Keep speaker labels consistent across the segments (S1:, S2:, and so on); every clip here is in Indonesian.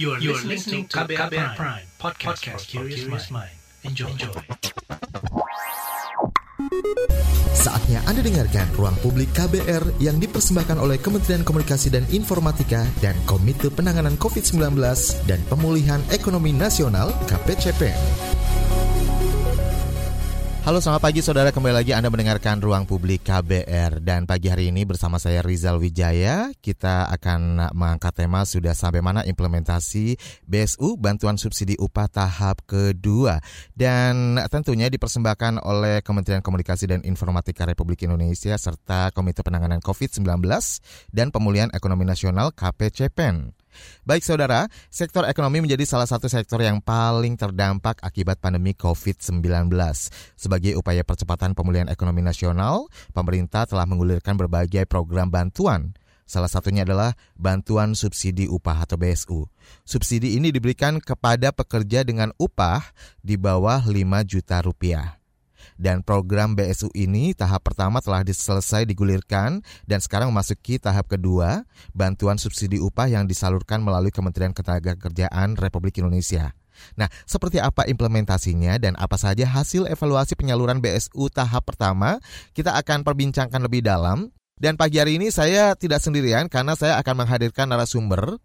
S1: You are, you are listening to KBR, KBR Prime, Prime podcast, podcast for curious mind. Enjoy. Enjoy.
S2: Saatnya Anda dengarkan Ruang Publik KBR yang dipersembahkan oleh Kementerian Komunikasi dan Informatika dan Komite Penanganan COVID-19 dan Pemulihan Ekonomi Nasional KPCP. Halo selamat pagi saudara. Kembali lagi Anda mendengarkan Ruang Publik KBR dan pagi hari ini bersama saya Rizal Wijaya kita akan mengangkat tema sudah sampai mana implementasi BSU bantuan subsidi upah tahap kedua. Dan tentunya dipersembahkan oleh Kementerian Komunikasi dan Informatika Republik Indonesia serta Komite Penanganan COVID-19 dan Pemulihan Ekonomi Nasional KPCPEN. Baik saudara, sektor ekonomi menjadi salah satu sektor yang paling terdampak akibat pandemi COVID-19. Sebagai upaya percepatan pemulihan ekonomi nasional, pemerintah telah menggulirkan berbagai program bantuan. Salah satunya adalah bantuan subsidi upah atau BSU. Subsidi ini diberikan kepada pekerja dengan upah di bawah 5 juta rupiah. Dan program BSU ini tahap pertama telah selesai digulirkan dan sekarang memasuki tahap kedua, bantuan subsidi upah yang disalurkan melalui Kementerian Ketenagakerjaan Republik Indonesia. Nah, seperti apa implementasinya dan apa saja hasil evaluasi penyaluran BSU tahap pertama, kita akan perbincangkan lebih dalam. Dan pagi hari ini saya tidak sendirian karena saya akan menghadirkan narasumber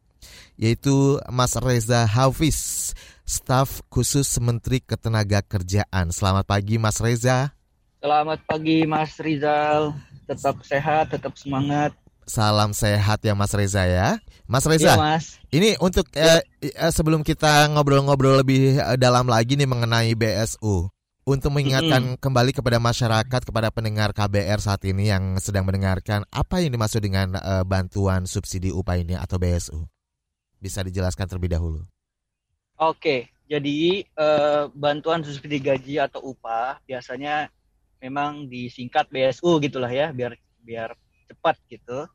S2: yaitu Mas Reza Hafiz staf khusus Menteri Ketenagakerjaan. Selamat pagi Mas Reza.
S3: Selamat pagi Mas Rizal. Tetap sehat, tetap semangat.
S2: Salam sehat ya Mas Reza ya. Mas Reza. Ya, mas. Ini untuk ya. eh, sebelum kita ngobrol-ngobrol lebih eh, dalam lagi nih mengenai BSU. Untuk mengingatkan mm-hmm. kembali kepada masyarakat, kepada pendengar KBR saat ini yang sedang mendengarkan, apa yang dimaksud dengan uh, bantuan subsidi upah ini atau BSU? Bisa dijelaskan terlebih dahulu.
S3: Oke, jadi eh, bantuan subsidi gaji atau upah biasanya memang disingkat BSU gitulah ya, biar biar cepat gitu.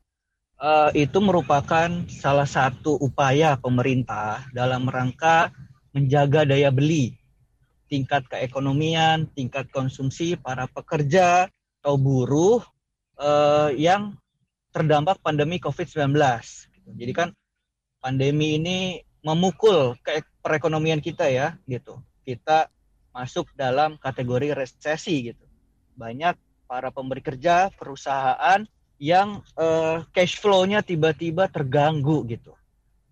S3: Eh, itu merupakan salah satu upaya pemerintah dalam rangka menjaga daya beli, tingkat keekonomian, tingkat konsumsi para pekerja atau buruh eh, yang terdampak pandemi COVID-19. Jadi kan pandemi ini memukul ke perekonomian kita ya gitu. Kita masuk dalam kategori resesi gitu. Banyak para pemberi kerja, perusahaan yang uh, cash flow-nya tiba-tiba terganggu gitu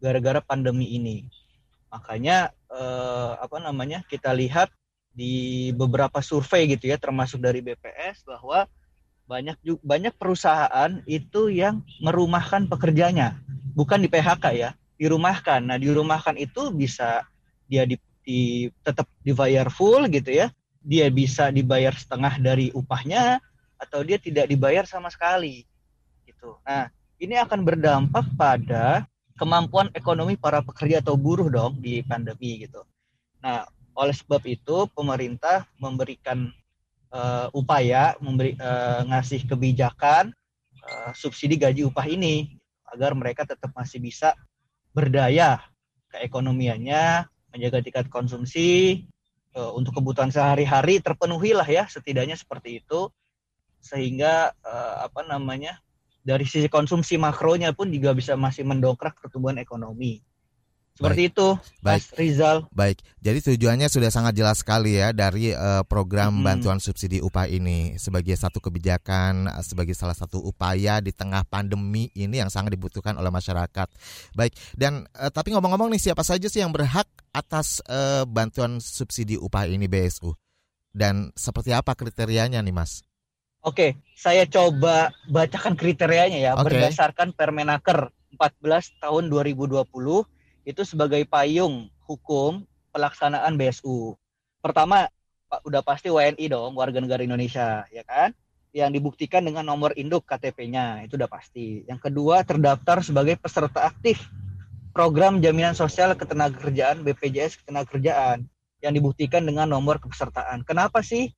S3: gara-gara pandemi ini. Makanya uh, apa namanya? kita lihat di beberapa survei gitu ya termasuk dari BPS bahwa banyak banyak perusahaan itu yang merumahkan pekerjanya, bukan di PHK ya, dirumahkan. Nah, dirumahkan itu bisa dia di, di tetap dibayar full gitu ya. Dia bisa dibayar setengah dari upahnya atau dia tidak dibayar sama sekali. Gitu. Nah, ini akan berdampak pada kemampuan ekonomi para pekerja atau buruh dong di pandemi gitu. Nah, oleh sebab itu pemerintah memberikan uh, upaya memberi uh, ngasih kebijakan uh, subsidi gaji upah ini agar mereka tetap masih bisa berdaya keekonomiannya, menjaga tingkat konsumsi uh, untuk kebutuhan sehari-hari terpenuhi lah ya setidaknya seperti itu sehingga uh, apa namanya dari sisi konsumsi makronya pun juga bisa masih mendongkrak pertumbuhan ekonomi. Seperti baik. itu, baik. Mas Rizal.
S2: Baik, jadi tujuannya sudah sangat jelas sekali ya dari uh, program hmm. bantuan subsidi upah ini sebagai satu kebijakan, sebagai salah satu upaya di tengah pandemi ini yang sangat dibutuhkan oleh masyarakat. Baik, dan uh, tapi ngomong-ngomong nih siapa saja sih yang berhak atas uh, bantuan subsidi upah ini BSU? Dan seperti apa kriterianya nih, Mas?
S3: Oke, saya coba bacakan kriterianya ya okay. berdasarkan Permenaker 14 tahun 2020 itu sebagai payung hukum pelaksanaan BSU. Pertama, udah pasti WNI dong, warga negara Indonesia, ya kan? Yang dibuktikan dengan nomor induk KTP-nya, itu udah pasti. Yang kedua, terdaftar sebagai peserta aktif program jaminan sosial ketenagakerjaan BPJS ketenagakerjaan yang dibuktikan dengan nomor kepesertaan. Kenapa sih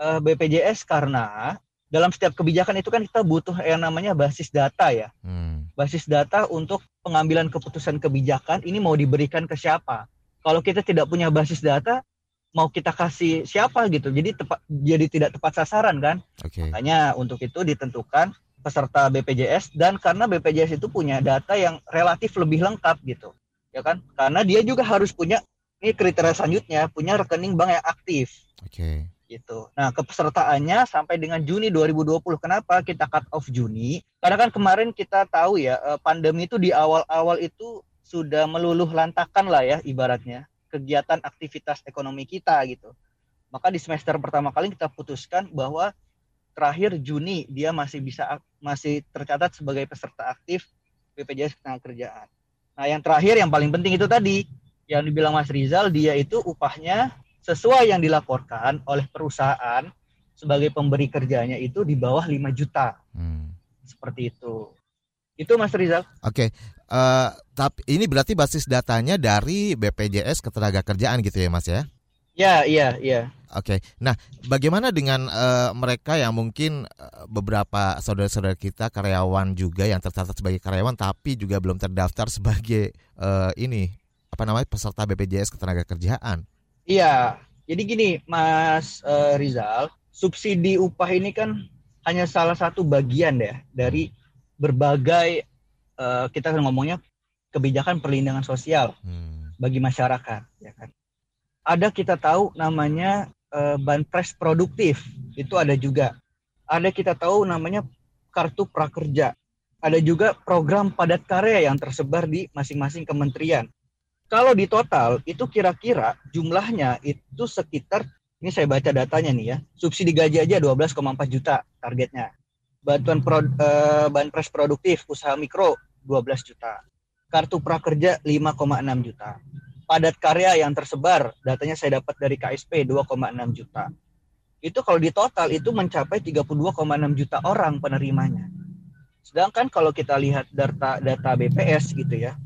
S3: eh, BPJS? Karena dalam setiap kebijakan itu kan kita butuh yang namanya basis data ya. Hmm. Basis data untuk pengambilan keputusan kebijakan ini mau diberikan ke siapa. Kalau kita tidak punya basis data, mau kita kasih siapa gitu. Jadi tepat jadi tidak tepat sasaran kan. Okay. Makanya untuk itu ditentukan peserta BPJS dan karena BPJS itu punya data yang relatif lebih lengkap gitu. ya kan? Karena dia juga harus punya ini kriteria selanjutnya punya rekening bank yang aktif.
S2: Oke. Okay.
S3: Gitu. Nah, kepesertaannya sampai dengan Juni 2020. Kenapa kita cut off Juni? Karena kan kemarin kita tahu ya, eh, pandemi itu di awal-awal itu sudah meluluh lantakan lah ya ibaratnya kegiatan aktivitas ekonomi kita gitu. Maka di semester pertama kali kita putuskan bahwa terakhir Juni dia masih bisa masih tercatat sebagai peserta aktif BPJS Ketenagakerjaan. Nah, yang terakhir yang paling penting itu tadi yang dibilang Mas Rizal dia itu upahnya sesuai yang dilaporkan oleh perusahaan sebagai pemberi kerjanya itu di bawah 5 juta. Hmm. Seperti itu. Itu Mas Rizal.
S2: Oke. Okay. Uh, eh, tapi ini berarti basis datanya dari BPJS Ketenagakerjaan gitu ya, Mas ya?
S3: Ya, iya, iya.
S2: Oke. Okay. Nah, bagaimana dengan uh, mereka yang mungkin uh, beberapa saudara-saudara kita karyawan juga yang tercatat sebagai karyawan tapi juga belum terdaftar sebagai uh, ini apa namanya peserta BPJS Ketenagakerjaan.
S3: Iya, jadi gini Mas uh, Rizal, subsidi upah ini kan hanya salah satu bagian ya dari berbagai uh, kita ngomongnya kebijakan perlindungan sosial hmm. bagi masyarakat, ya kan. Ada kita tahu namanya uh, banpres produktif, itu ada juga. Ada kita tahu namanya kartu prakerja. Ada juga program padat karya yang tersebar di masing-masing kementerian kalau di total itu kira-kira jumlahnya itu sekitar ini saya baca datanya nih ya. Subsidi gaji aja 12,4 juta targetnya. Bantuan pro, eh, banpres produktif usaha mikro 12 juta. Kartu prakerja 5,6 juta. Padat karya yang tersebar datanya saya dapat dari KSP 2,6 juta. Itu kalau di total itu mencapai 32,6 juta orang penerimanya. Sedangkan kalau kita lihat data data BPS gitu ya,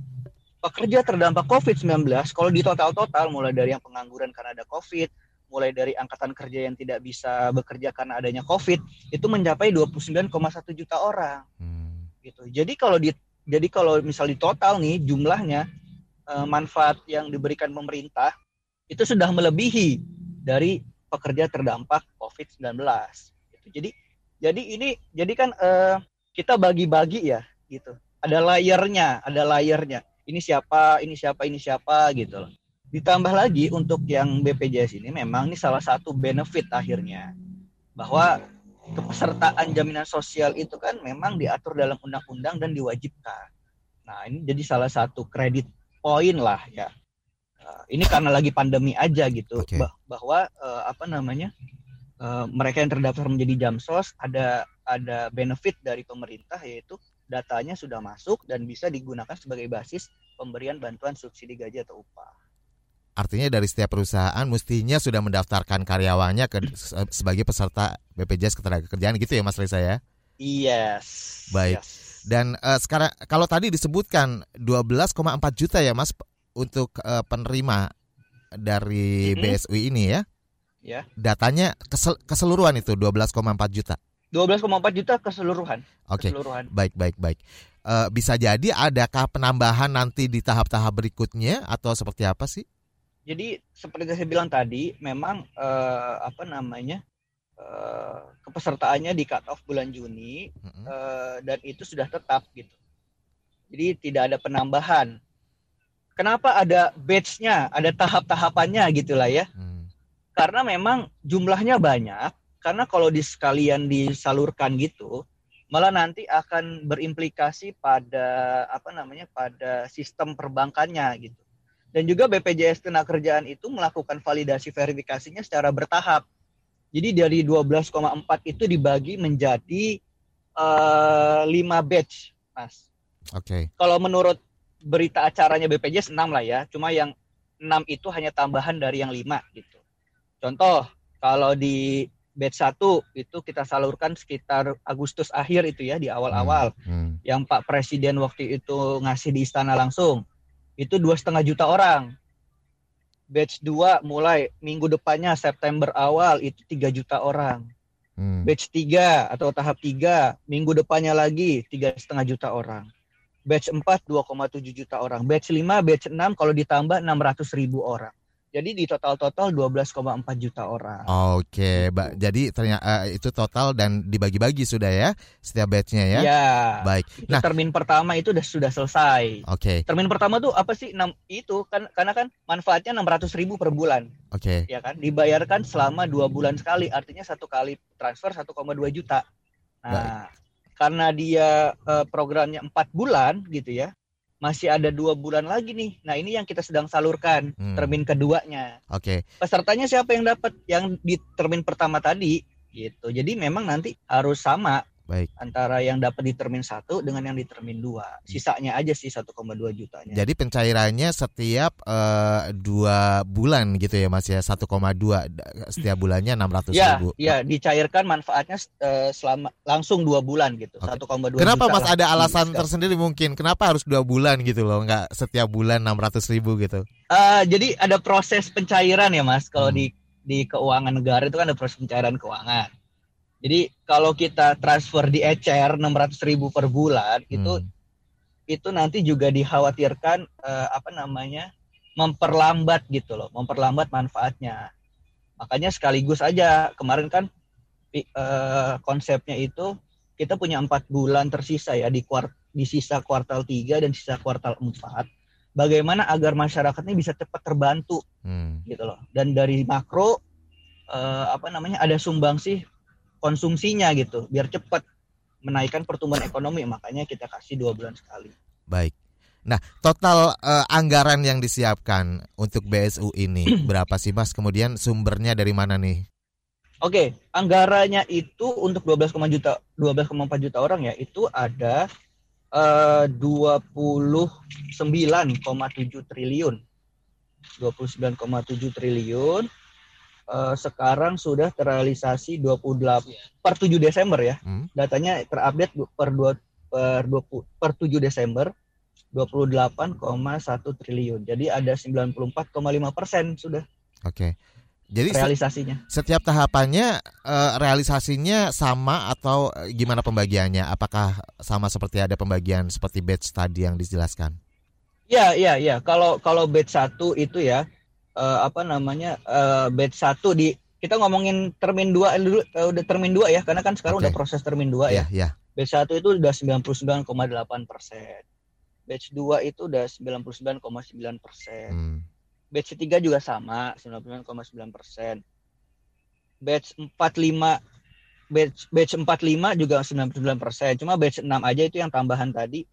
S3: pekerja terdampak COVID-19 kalau di total-total mulai dari yang pengangguran karena ada COVID, mulai dari angkatan kerja yang tidak bisa bekerja karena adanya COVID itu mencapai 29,1 juta orang. Hmm. Gitu. Jadi kalau di jadi kalau misal di total nih jumlahnya eh, manfaat yang diberikan pemerintah itu sudah melebihi dari pekerja terdampak COVID-19. Gitu. Jadi jadi ini jadi kan eh, kita bagi-bagi ya gitu. Ada layernya, ada layernya ini siapa, ini siapa, ini siapa gitu loh. Ditambah lagi untuk yang BPJS ini memang ini salah satu benefit akhirnya bahwa kepesertaan jaminan sosial itu kan memang diatur dalam undang-undang dan diwajibkan. Nah, ini jadi salah satu kredit poin lah ya. Uh, ini karena lagi pandemi aja gitu okay. bah bahwa uh, apa namanya? Uh, mereka yang terdaftar menjadi jamsos ada ada benefit dari pemerintah yaitu datanya sudah masuk dan bisa digunakan sebagai basis pemberian bantuan subsidi gaji atau upah.
S2: Artinya dari setiap perusahaan mestinya sudah mendaftarkan karyawannya ke sebagai peserta BPJS Ketenagakerjaan gitu ya Mas Reza ya?
S3: Yes.
S2: Baik. Yes. Dan uh, sekarang kalau tadi disebutkan 12,4 juta ya Mas untuk uh, penerima dari mm -hmm. BSU ini ya? Ya. Datanya kesel keseluruhan itu 12,4 juta.
S3: 12,4 juta keseluruhan.
S2: Oke. Okay. Baik, baik, baik. Uh, bisa jadi adakah penambahan nanti di tahap-tahap berikutnya atau seperti apa sih?
S3: Jadi seperti saya bilang tadi, memang uh, apa namanya uh, kepesertaannya di cut off bulan Juni mm-hmm. uh, dan itu sudah tetap gitu. Jadi tidak ada penambahan. Kenapa ada batch-nya, ada tahap-tahapannya gitulah ya? Hmm. Karena memang jumlahnya banyak karena kalau di sekalian disalurkan gitu malah nanti akan berimplikasi pada apa namanya pada sistem perbankannya gitu. Dan juga BPJS Tenaga Kerjaan itu melakukan validasi verifikasinya secara bertahap. Jadi dari 12,4 itu dibagi menjadi uh, eh, 5 batch mas.
S2: Oke. Okay.
S3: kalau menurut berita acaranya BPJS 6 lah ya. Cuma yang 6 itu hanya tambahan dari yang 5 gitu. Contoh kalau di batch 1 itu kita salurkan sekitar Agustus akhir itu ya di awal-awal. Hmm. Hmm. Yang Pak Presiden waktu itu ngasih di istana langsung. Itu dua setengah juta orang. Batch 2 mulai minggu depannya September awal itu 3 juta orang. Hmm. Batch 3 atau tahap 3 minggu depannya lagi tiga setengah juta orang. Batch 4 2,7 juta orang. Batch 5, batch 6 kalau ditambah 600 ribu orang. Jadi di total-total 12,4 juta orang.
S2: Oke, Mbak. Jadi ternyata uh, itu total dan dibagi-bagi sudah ya setiap batchnya ya.
S3: Ya.
S2: Baik.
S3: Itu termin pertama itu sudah sudah selesai.
S2: Oke.
S3: Termin pertama tuh apa sih? Enam itu kan karena kan manfaatnya 600 ribu per bulan.
S2: Oke.
S3: Ya kan, dibayarkan selama dua bulan sekali. Artinya satu kali transfer 1,2 juta. Nah, karena dia uh, programnya empat bulan gitu ya, masih ada dua bulan lagi nih. Nah ini yang kita sedang salurkan
S2: Hmm.
S3: termin keduanya.
S2: Oke.
S3: Pesertanya siapa yang dapat? Yang di termin pertama tadi gitu. Jadi memang nanti harus sama
S2: Baik.
S3: antara yang dapat di termin satu dengan yang di termin dua. Sisanya aja sih 1,2 jutanya.
S2: Jadi pencairannya setiap eh, dua bulan gitu ya Mas ya 1,2 da- setiap bulannya 600
S3: ya,
S2: ribu.
S3: ya dicairkan manfaatnya eh, selama langsung dua bulan gitu.
S2: Oke.
S3: 1,2
S2: Kenapa Mas ada alasan
S3: setiap-
S2: tersendiri mungkin kenapa harus dua bulan gitu loh nggak setiap bulan 600 ribu gitu?
S3: Eh, jadi ada proses pencairan ya mas. Kalau
S2: Hmm.
S3: di di keuangan negara itu kan ada proses pencairan keuangan. Jadi kalau kita transfer di ecer 600 ribu per bulan itu
S2: Hmm.
S3: itu nanti juga dikhawatirkan eh, apa namanya memperlambat gitu loh, memperlambat manfaatnya. Makanya sekaligus aja kemarin kan eh, konsepnya itu kita punya empat bulan tersisa ya di kuart di sisa kuartal 3 dan sisa kuartal 4 bagaimana agar masyarakat ini bisa cepat terbantu
S2: Hmm.
S3: gitu loh dan dari makro eh, apa namanya ada sumbangsi konsumsinya gitu biar cepat menaikkan pertumbuhan ekonomi makanya kita kasih dua bulan sekali
S2: Baik. Nah, total eh, anggaran yang disiapkan untuk BSU ini berapa sih Mas? Kemudian sumbernya dari mana nih?
S3: Oke, anggarannya itu untuk 12, juta 12,4 juta orang ya, itu ada eh, 29,7 triliun. 29,7 triliun. Eh, sekarang sudah terrealisasi 28 per 7 Desember ya.
S2: Hmm.
S3: Datanya terupdate per 2 per 20 per 7 Desember 28,1 triliun. Jadi ada 94,5 persen sudah
S2: Oke. Jadi se-
S3: realisasinya.
S2: setiap tahapannya eh, realisasinya sama atau eh, gimana pembagiannya? Apakah sama seperti ada pembagian seperti batch tadi yang dijelaskan?
S3: Ya, ya, ya. Kalau kalau batch 1 itu ya eh, apa namanya? eh, batch 1 di kita ngomongin termin 2 dulu eh, udah termin 2 ya karena kan sekarang
S2: Oke.
S3: udah proses termin 2 ya.
S2: ya, ya.
S3: Batch 1 itu udah 99,8 persen. Batch 2 itu udah 99,9 persen.
S2: Hmm.
S3: Batch 3 juga sama 99,9 persen. Batch 45 batch batch 45 juga 99 persen. Cuma batch 6 aja itu yang tambahan tadi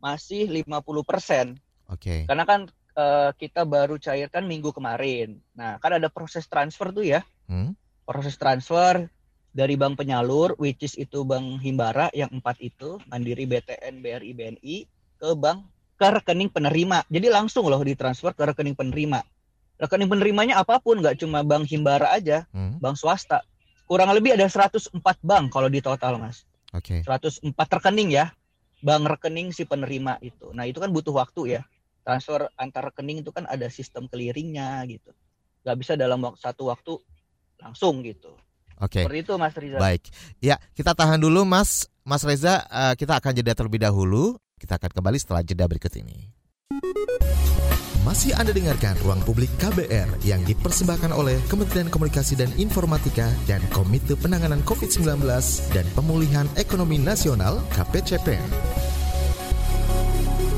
S3: masih 50 persen.
S2: Oke.
S3: Karena kan eh, kita baru cairkan minggu kemarin. Nah, kan ada proses transfer tuh ya.
S2: Hmm.
S3: Proses transfer dari bank penyalur, which is itu Bank Himbara yang empat itu, Mandiri, BTN, BRI, BNI, ke bank ke rekening penerima. Jadi langsung loh ditransfer ke rekening penerima. Rekening penerimanya apa pun, nggak cuma Bank Himbara aja,
S2: Hmm.
S3: bank swasta. Kurang lebih ada 104 bank kalau di total, Mas.
S2: Oke.
S3: 104 rekening ya bank rekening si penerima itu nah itu kan butuh waktu ya transfer antar rekening itu kan ada sistem clearingnya gitu nggak bisa dalam wak- satu waktu langsung gitu
S2: Oke.
S3: seperti itu mas Riza
S2: Baik. Ya, kita tahan dulu Mas Mas Reza, eh, kita akan jeda terlebih dahulu. Kita akan kembali setelah jeda berikut ini. Masih Anda dengarkan Ruang Publik KBR yang dipersembahkan oleh Kementerian Komunikasi dan Informatika dan Komite Penanganan COVID-19 dan Pemulihan Ekonomi Nasional KPCPN.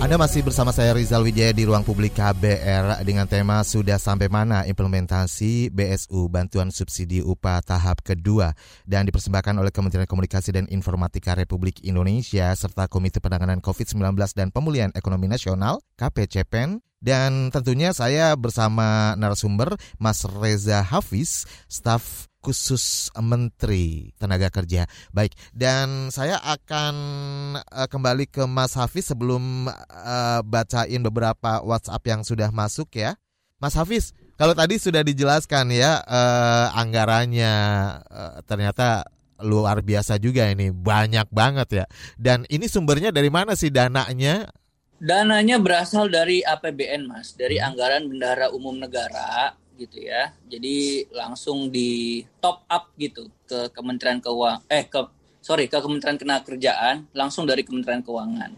S2: Anda masih bersama saya Rizal Wijaya di Ruang Publik KBR dengan tema Sudah Sampai Mana Implementasi BSU Bantuan Subsidi Upah Tahap Kedua dan dipersembahkan oleh Kementerian Komunikasi dan Informatika Republik Indonesia serta Komite Penanganan COVID-19 dan Pemulihan Ekonomi Nasional KPCPEN dan tentunya saya bersama narasumber Mas Reza Hafiz, staf khusus Menteri Tenaga Kerja. Baik, dan saya akan eh, kembali ke Mas Hafiz sebelum eh, bacain beberapa WhatsApp yang sudah masuk ya. Mas Hafiz, kalau tadi sudah dijelaskan ya eh, anggarannya eh, ternyata luar biasa juga ini, banyak banget ya. Dan ini sumbernya dari mana sih dananya?
S4: Dananya berasal dari APBN, Mas, dari
S2: Hmm.
S4: anggaran bendahara umum negara gitu ya. Jadi langsung di top up gitu ke Kementerian Keuangan eh ke sorry ke Kementerian Ketenagakerjaan langsung dari Kementerian Keuangan.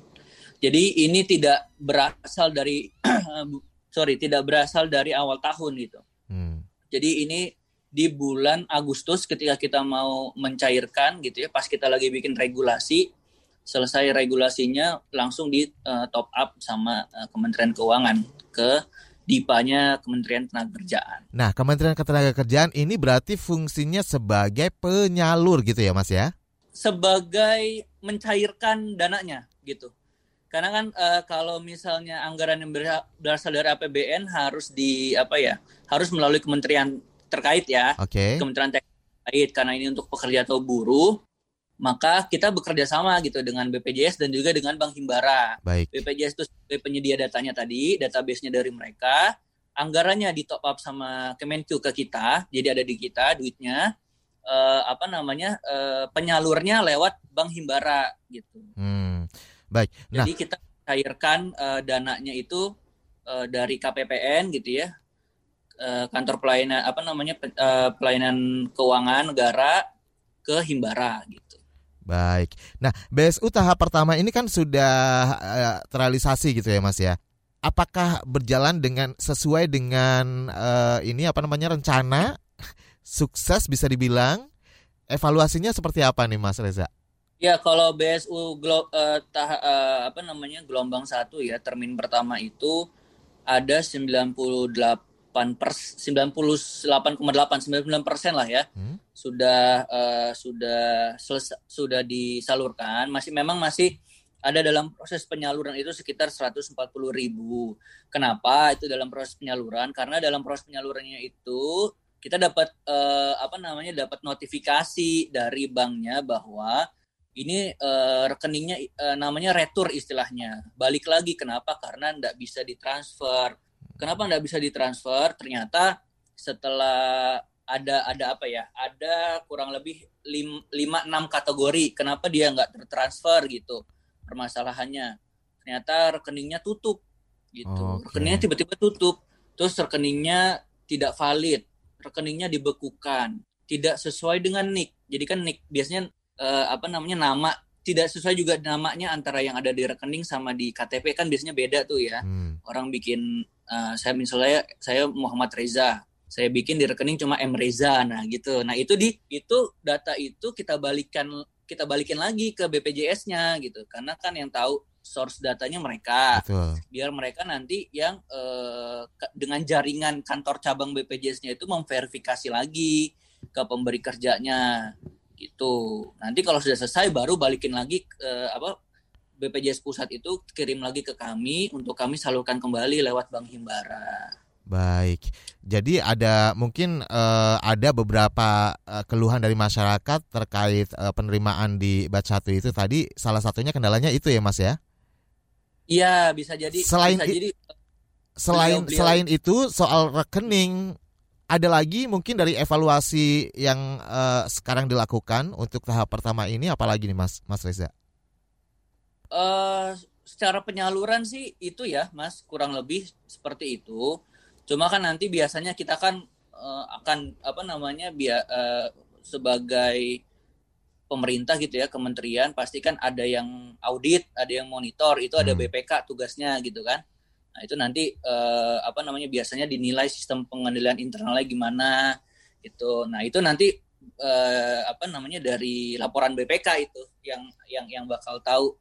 S4: Jadi ini tidak berasal dari sorry tidak berasal dari awal tahun gitu.
S2: Hmm.
S4: Jadi ini di bulan Agustus ketika kita mau mencairkan gitu ya, pas kita lagi bikin regulasi, selesai regulasinya langsung di uh, top up sama uh, Kementerian Keuangan ke dipanya Kementerian Tenaga
S2: Nah, Kementerian Ketenagakerjaan ini berarti fungsinya sebagai penyalur gitu ya, Mas ya?
S4: Sebagai mencairkan dananya gitu. Karena kan uh, kalau misalnya anggaran yang berasal dari APBN harus di apa ya? Harus melalui kementerian terkait ya.
S2: Oke. Okay.
S4: Kementerian terkait karena ini untuk pekerja atau buruh maka kita bekerja sama gitu dengan BPJS dan juga dengan Bank Himbara.
S2: Baik.
S4: BPJS itu penyedia datanya tadi, database-nya dari mereka, anggarannya di top up sama Kemenku ke kita, jadi ada di kita duitnya. Uh, apa namanya uh, penyalurnya lewat Bank Himbara gitu.
S2: Hmm, baik. Nah,
S4: jadi kita cairkan uh, dananya itu uh, dari KPPN gitu ya, uh, kantor pelayanan apa namanya uh, pelayanan keuangan negara ke Himbara gitu.
S2: Baik. Nah, BSU tahap pertama ini kan sudah uh, terrealisasi gitu ya, Mas ya. Apakah berjalan dengan sesuai dengan uh, ini apa namanya rencana sukses bisa dibilang? Evaluasinya seperti apa nih, Mas Reza?
S4: Ya, kalau BSU glo, uh, tah, uh, apa namanya gelombang satu ya termin pertama itu ada 98 pers 98,8 99 persen lah ya hmm? Sudah uh, sudah selesai, sudah disalurkan masih memang masih ada dalam proses penyaluran itu sekitar 140 ribu. Kenapa itu dalam proses penyaluran? Karena dalam proses penyalurannya itu kita dapat uh, apa namanya dapat notifikasi dari banknya bahwa ini uh, rekeningnya uh, namanya retur istilahnya. Balik lagi kenapa? Karena tidak bisa ditransfer Kenapa nggak bisa ditransfer? Ternyata setelah ada ada apa ya? Ada kurang lebih lima enam kategori. Kenapa dia nggak tertransfer gitu? Permasalahannya ternyata rekeningnya tutup gitu. Okay. Rekeningnya tiba-tiba tutup. Terus rekeningnya tidak valid. Rekeningnya dibekukan. Tidak sesuai dengan NIK. Jadi kan NIK biasanya uh, apa namanya nama tidak sesuai juga namanya antara yang ada di rekening sama di KTP kan biasanya beda tuh ya. Hmm. Orang bikin uh, saya misalnya saya Muhammad Reza, saya bikin di rekening cuma M Reza, nah gitu. Nah itu di itu data itu kita balikan kita balikin lagi ke BPJS-nya gitu, karena kan yang tahu source datanya mereka, Betul. biar mereka nanti yang uh, dengan jaringan kantor cabang BPJS-nya itu memverifikasi lagi ke pemberi kerjanya gitu. Nanti kalau sudah selesai baru balikin lagi ke apa BPJS pusat itu kirim lagi ke kami untuk kami salurkan kembali lewat Bank Himbara.
S2: Baik. Jadi ada mungkin uh, ada beberapa uh, keluhan dari masyarakat terkait uh, penerimaan di batch satu itu tadi salah satunya kendalanya itu ya Mas ya?
S4: Iya, bisa jadi
S2: Selain
S4: bisa jadi
S2: selain beliau, beliau. selain itu soal rekening ada lagi mungkin dari evaluasi yang uh, sekarang dilakukan untuk tahap pertama ini apalagi nih Mas Mas Reza?
S4: Uh, secara penyaluran sih itu ya Mas kurang lebih seperti itu. Cuma kan nanti biasanya kita kan uh, akan apa namanya biar uh, sebagai pemerintah gitu ya kementerian pasti kan ada yang audit, ada yang monitor, itu ada hmm. BPK tugasnya gitu kan. Nah, itu nanti uh, apa namanya biasanya dinilai sistem pengendalian internalnya gimana gitu. Nah, itu nanti uh, apa namanya dari laporan BPK itu yang yang yang bakal tahu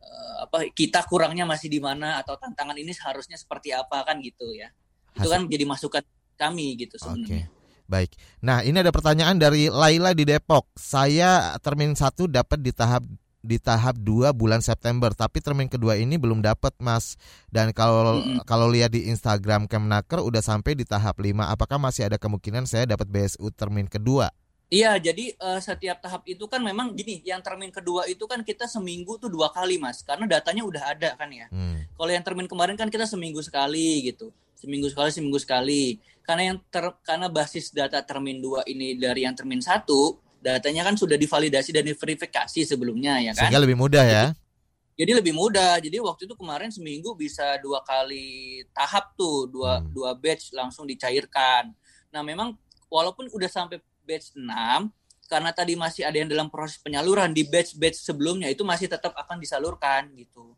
S4: uh, apa kita kurangnya masih di mana atau tantangan ini seharusnya seperti apa kan gitu ya. Itu kan menjadi masukan kami gitu sebenarnya. Okay.
S2: Baik. Nah, ini ada pertanyaan dari Laila di Depok. Saya termin satu dapat di tahap di tahap 2 bulan September, tapi termin kedua ini belum dapat, Mas. Dan kalau mm -hmm. kalau lihat di Instagram Kemnaker udah sampai di tahap 5. Apakah masih ada kemungkinan saya dapat BSU termin kedua?
S4: Iya, jadi uh, setiap tahap itu kan memang gini, yang termin kedua itu kan kita seminggu tuh dua kali, Mas. Karena datanya udah ada kan ya. Hmm. Kalau yang termin kemarin kan kita seminggu sekali gitu. Seminggu sekali, seminggu sekali. Karena yang ter, karena basis data termin dua ini dari yang termin satu datanya kan sudah divalidasi dan diverifikasi sebelumnya ya kan.
S2: Sehingga lebih mudah ya.
S4: Jadi, lebih mudah. Jadi waktu itu kemarin seminggu bisa dua kali tahap tuh, dua hmm. dua batch langsung dicairkan. Nah, memang walaupun udah sampai batch 6 karena tadi masih ada yang dalam proses penyaluran di batch-batch sebelumnya itu masih tetap akan disalurkan gitu.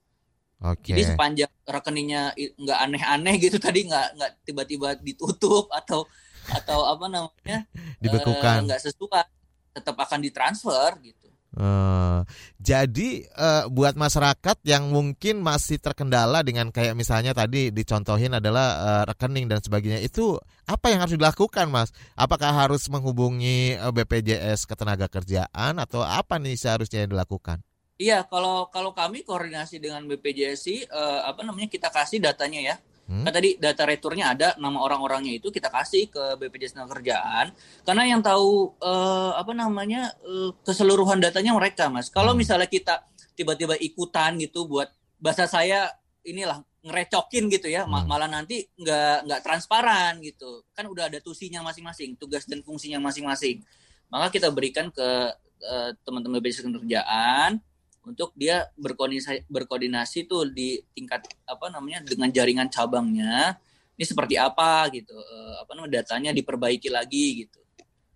S2: Oke.
S4: Jadi sepanjang rekeningnya nggak aneh-aneh gitu tadi nggak nggak tiba-tiba ditutup atau atau apa namanya eh,
S2: Dibekukan.
S4: nggak sesuai tetap akan ditransfer gitu.
S2: Eh, jadi eh, buat masyarakat yang mungkin masih terkendala dengan kayak misalnya tadi dicontohin adalah eh, rekening dan sebagainya itu apa yang harus dilakukan mas? Apakah harus menghubungi eh, BPJS Ketenagakerjaan atau apa nih seharusnya yang dilakukan?
S4: Iya, kalau kalau kami koordinasi dengan BPJS eh, apa namanya kita kasih datanya ya.
S2: Hmm.
S4: Kan tadi data returnya ada, nama orang-orangnya itu kita kasih ke BPJS Kerjaan. Karena yang tahu eh, apa namanya eh, keseluruhan datanya mereka, mas. Kalau
S2: Hmm.
S4: misalnya kita tiba-tiba ikutan gitu buat bahasa saya inilah ngerecokin gitu ya,
S2: Hmm.
S4: malah nanti nggak nggak transparan gitu. Kan udah ada tusinya masing-masing, tugas dan fungsinya masing-masing. Maka kita berikan ke eh, teman-teman BPJS Kerjaan untuk dia berkoordinasi berkoordinasi tuh di tingkat apa namanya dengan jaringan cabangnya ini seperti apa gitu eh, apa namanya datanya diperbaiki lagi gitu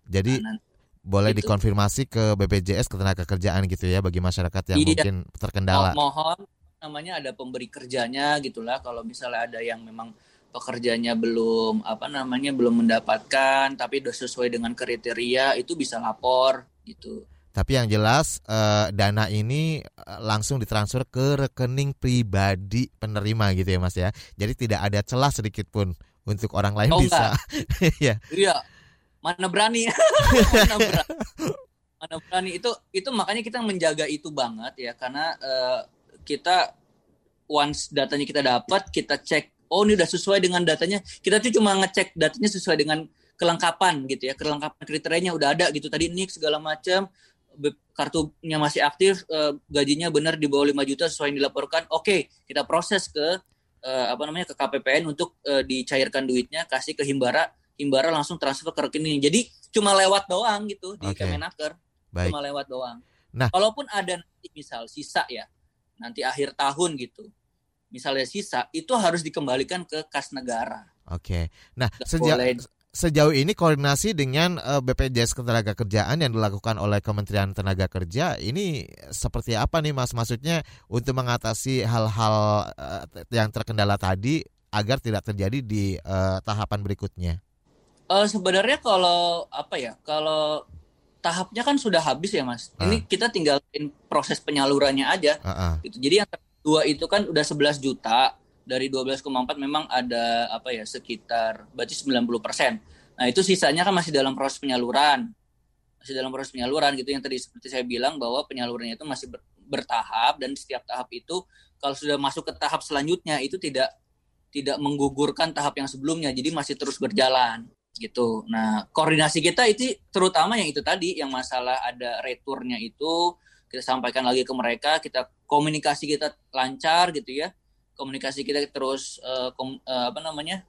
S2: Jadi
S4: Nah, nanti
S2: boleh
S4: gitu.
S2: dikonfirmasi ke BPJS Ketenagakerjaan gitu ya bagi masyarakat yang
S4: Iya.
S2: mungkin terkendala.
S4: mo- mohon namanya ada pemberi kerjanya gitulah kalau misalnya ada yang memang pekerjanya belum apa namanya belum mendapatkan tapi udah sesuai dengan kriteria itu bisa lapor gitu
S2: Tapi yang jelas eh, dana ini eh, langsung ditransfer ke rekening pribadi penerima gitu ya Mas ya. Jadi tidak ada celah sedikit pun untuk orang lain
S4: Oh,
S2: bisa. ya.
S4: Iya, mana berani, mana berani, mana berani? Itu itu makanya kita menjaga itu banget ya karena eh, kita once datanya kita dapat kita cek oh ini udah sesuai dengan datanya. Kita tuh cuma ngecek datanya sesuai dengan kelengkapan gitu ya. Kelengkapan kriterianya udah ada gitu. Tadi nik segala macam kartunya masih aktif eh, gajinya benar di bawah 5 juta sesuai yang dilaporkan oke kita proses ke eh, apa namanya ke KPPN untuk eh, dicairkan duitnya kasih ke Himbara Himbara langsung transfer ke rekening. Jadi cuma lewat doang gitu di
S2: Oke.
S4: Kemenaker,
S2: Baik.
S4: cuma lewat doang.
S2: Nah.
S4: kalaupun ada nanti misal sisa ya, nanti akhir tahun gitu. Misalnya sisa itu harus dikembalikan ke kas negara.
S2: Oke. Nah,
S4: Nggak
S2: sejak
S4: boleh.
S2: Sejauh ini koordinasi dengan eh, BPJS Ketenagakerjaan yang dilakukan oleh Kementerian Tenaga Kerja ini seperti apa nih Mas? Maksudnya untuk mengatasi hal-hal eh, yang terkendala tadi agar tidak terjadi di eh, tahapan berikutnya.
S4: Eh, sebenarnya kalau apa ya, kalau tahapnya kan sudah habis ya mas. Ini kita tinggalin proses penyalurannya aja.
S2: Heeh.
S4: gitu. Jadi yang kedua itu kan udah 11 juta dari 12,4 memang ada apa ya sekitar berarti 90 persen. Nah itu sisanya kan masih dalam proses penyaluran, masih dalam proses penyaluran gitu yang tadi seperti saya bilang bahwa penyalurannya itu masih ber- bertahap dan setiap tahap itu kalau sudah masuk ke tahap selanjutnya itu tidak tidak menggugurkan tahap yang sebelumnya jadi masih terus berjalan gitu. Nah koordinasi kita itu terutama yang itu tadi yang masalah ada returnya itu kita sampaikan lagi ke mereka kita komunikasi kita lancar gitu ya komunikasi kita terus eh, kom- eh, apa namanya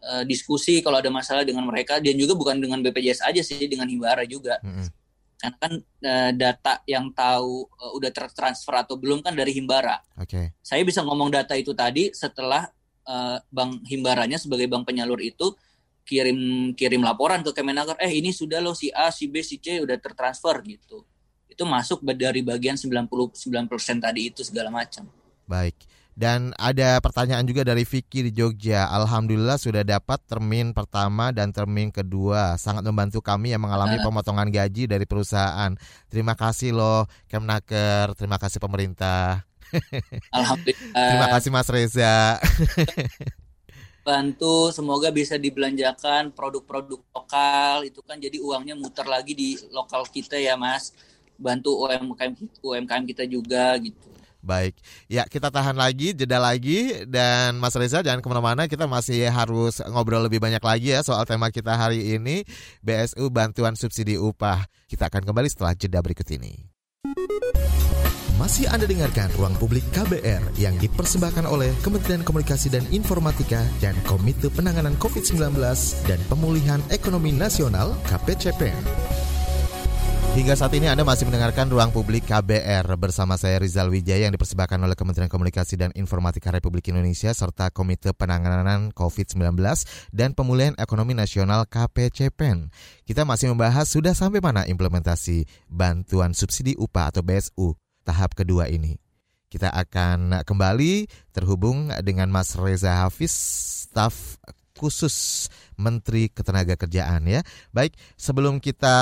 S4: eh, diskusi kalau ada masalah dengan mereka dan juga bukan dengan BPJS aja sih dengan Himbara juga
S2: Mm-mm.
S4: karena kan eh, data yang tahu eh, udah tertransfer atau belum kan dari Himbara
S2: Oke.
S4: saya bisa ngomong data itu tadi setelah eh, bank Himbaranya sebagai bank penyalur itu kirim kirim laporan ke Kemenaker eh ini sudah loh si A si B si C udah tertransfer gitu itu masuk dari bagian 99% tadi itu segala macam
S2: Baik. Dan ada pertanyaan juga dari Vicky di Jogja. Alhamdulillah sudah dapat termin pertama dan termin kedua. Sangat membantu kami yang mengalami pemotongan gaji dari perusahaan. Terima kasih loh Kemnaker, terima kasih pemerintah.
S4: Alhamdulillah
S2: Terima kasih Mas Reza.
S4: bantu semoga bisa dibelanjakan produk-produk lokal itu kan jadi uangnya muter lagi di lokal kita ya Mas bantu UMKM UMKM kita juga gitu
S2: Baik, ya kita tahan lagi, jeda lagi dan Mas Reza jangan ke mana-mana, kita masih harus ngobrol lebih banyak lagi ya soal tema kita hari ini BSU Bantuan Subsidi Upah. Kita akan kembali setelah jeda berikut ini. Masih Anda dengarkan Ruang Publik KBR yang dipersembahkan oleh Kementerian Komunikasi dan Informatika dan Komite Penanganan COVID-19 dan Pemulihan Ekonomi Nasional KPCPN. Hingga saat ini Anda masih mendengarkan Ruang Publik KBR bersama saya Rizal Wijaya yang dipersembahkan oleh Kementerian Komunikasi dan Informatika Republik Indonesia serta Komite Penanganan COVID-19 dan Pemulihan Ekonomi Nasional KPCPEN. Kita masih membahas sudah sampai mana implementasi bantuan subsidi upah atau BSU tahap kedua ini. Kita akan kembali terhubung dengan Mas Reza Hafiz, staf khusus Menteri Ketenagakerjaan ya. Baik, sebelum kita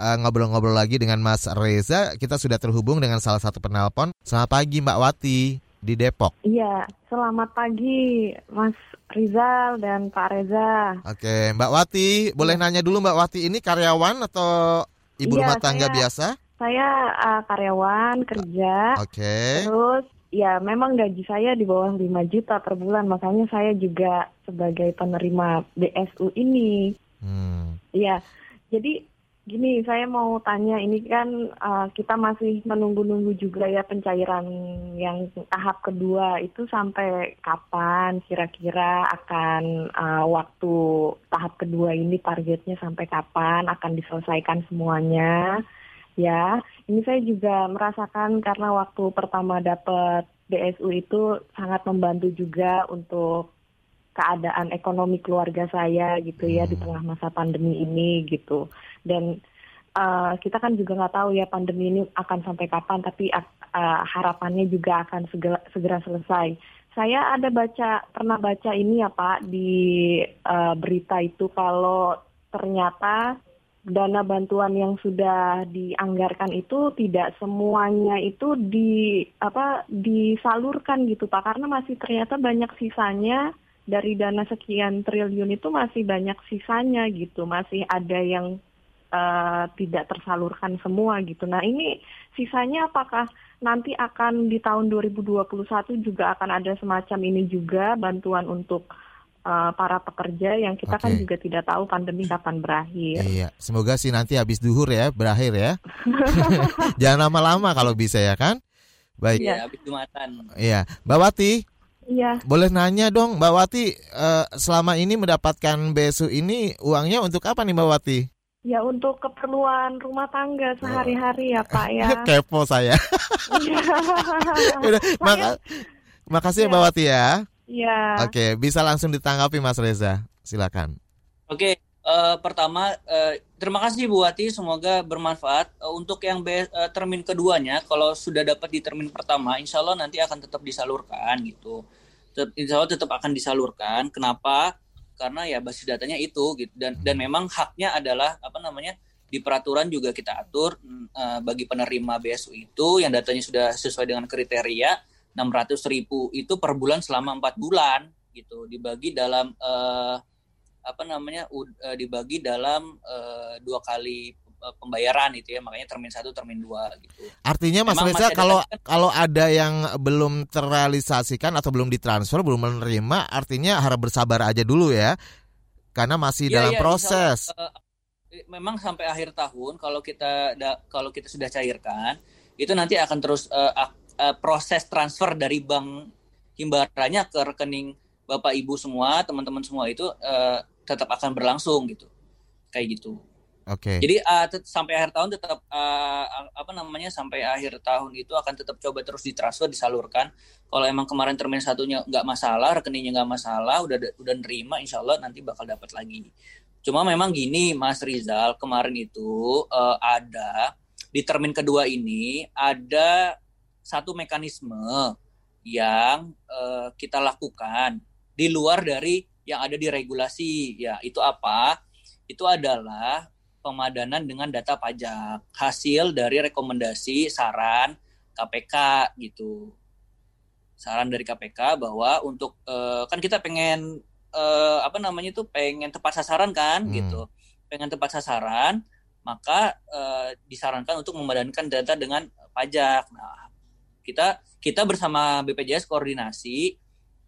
S2: eh, ngobrol-ngobrol uh, lagi dengan Mas Reza, kita sudah terhubung dengan salah satu penelpon. Selamat pagi Mbak Wati di Depok.
S5: Iya, selamat pagi Mas Rizal dan Pak Reza.
S2: Oke, Mbak Wati, boleh ya. nanya dulu Mbak Wati ini karyawan atau ibu ya, rumah tangga saya, biasa?
S5: Saya uh, karyawan kerja.
S2: Oke. Okay.
S5: Terus ya memang gaji saya di bawah 5 juta per bulan, makanya saya juga sebagai penerima BSU ini. Hmm. Iya. Jadi gini, saya mau tanya ini kan uh, kita masih menunggu-nunggu juga ya pencairan yang tahap kedua itu sampai kapan kira-kira akan uh, waktu tahap kedua ini targetnya sampai kapan akan diselesaikan semuanya? Ya. Ini saya juga merasakan karena waktu pertama dapat BSU itu sangat membantu juga untuk keadaan ekonomi keluarga saya gitu ya di hmm. tengah masa pandemi ini gitu. Dan uh, kita kan juga nggak tahu ya pandemi ini akan sampai kapan, tapi uh, harapannya juga akan segera, segera selesai. Saya ada baca pernah baca ini ya Pak di uh, berita itu kalau ternyata dana bantuan yang sudah dianggarkan itu tidak semuanya itu di apa disalurkan gitu Pak karena masih ternyata banyak sisanya dari dana sekian triliun itu masih banyak sisanya gitu masih ada yang uh, tidak tersalurkan semua gitu. Nah, ini sisanya apakah nanti akan di tahun 2021 juga akan ada semacam ini juga bantuan untuk uh, para pekerja yang kita okay. kan juga tidak tahu pandemi kapan berakhir.
S2: Iya, semoga sih nanti habis duhur ya berakhir ya. Jangan lama-lama kalau bisa ya kan. Baik.
S4: Iya, habis jumatan.
S2: Iya, Mbak Wati.
S5: Iya.
S2: Boleh nanya dong, Mbak Wati, uh, selama ini mendapatkan BSU ini uangnya untuk apa nih Mbak Wati?
S5: Ya untuk keperluan rumah tangga sehari-hari ya Pak ya.
S2: Kepo saya. Iya. Udah, maka, makasih ya Mbak Wati ya.
S5: Iya.
S2: Oke, bisa langsung ditanggapi Mas Reza. Silakan.
S4: Oke, uh, pertama uh, terima kasih Bu Wati, semoga bermanfaat. Uh, untuk yang be, uh, termin keduanya, kalau sudah dapat di termin pertama, insya Allah nanti akan tetap disalurkan gitu. Tetap, insya Allah tetap akan disalurkan. Kenapa? Karena ya basis datanya itu gitu dan dan memang haknya adalah apa namanya di peraturan juga kita atur uh, bagi penerima BSU itu yang datanya sudah sesuai dengan kriteria 600 ribu itu per bulan selama empat bulan gitu dibagi dalam uh, apa namanya uh, dibagi dalam uh, dua kali pembayaran itu ya makanya termin satu termin dua gitu.
S2: Artinya Mas Reza kalau kan, kalau ada yang belum terrealisasikan atau belum ditransfer belum menerima artinya harap bersabar aja dulu ya karena masih ya, dalam ya, proses. uh,
S4: memang sampai akhir tahun kalau kita da, kalau kita sudah cairkan itu nanti akan terus uh, uh, proses transfer dari bank himbaranya ke rekening bapak ibu semua teman-teman semua itu uh, tetap akan berlangsung gitu kayak gitu.
S2: Oke. Okay.
S4: Jadi uh, sampai akhir tahun tetap uh, apa namanya sampai akhir tahun itu akan tetap coba terus ditransfer disalurkan. Kalau emang kemarin termin satunya nggak masalah, rekeningnya nggak masalah, udah udah nerima, insya Allah nanti bakal dapat lagi. Cuma memang gini, Mas Rizal kemarin itu uh, ada di termin kedua ini ada satu mekanisme yang uh, kita lakukan di luar dari yang ada di regulasi. Ya itu apa? Itu adalah pemadanan dengan data pajak hasil dari rekomendasi saran KPK gitu. Saran dari KPK bahwa untuk uh, kan kita pengen uh, apa namanya itu pengen tepat sasaran kan hmm. gitu. Pengen tepat sasaran maka uh, disarankan untuk memadankan data dengan pajak. Nah kita kita bersama BPJS koordinasi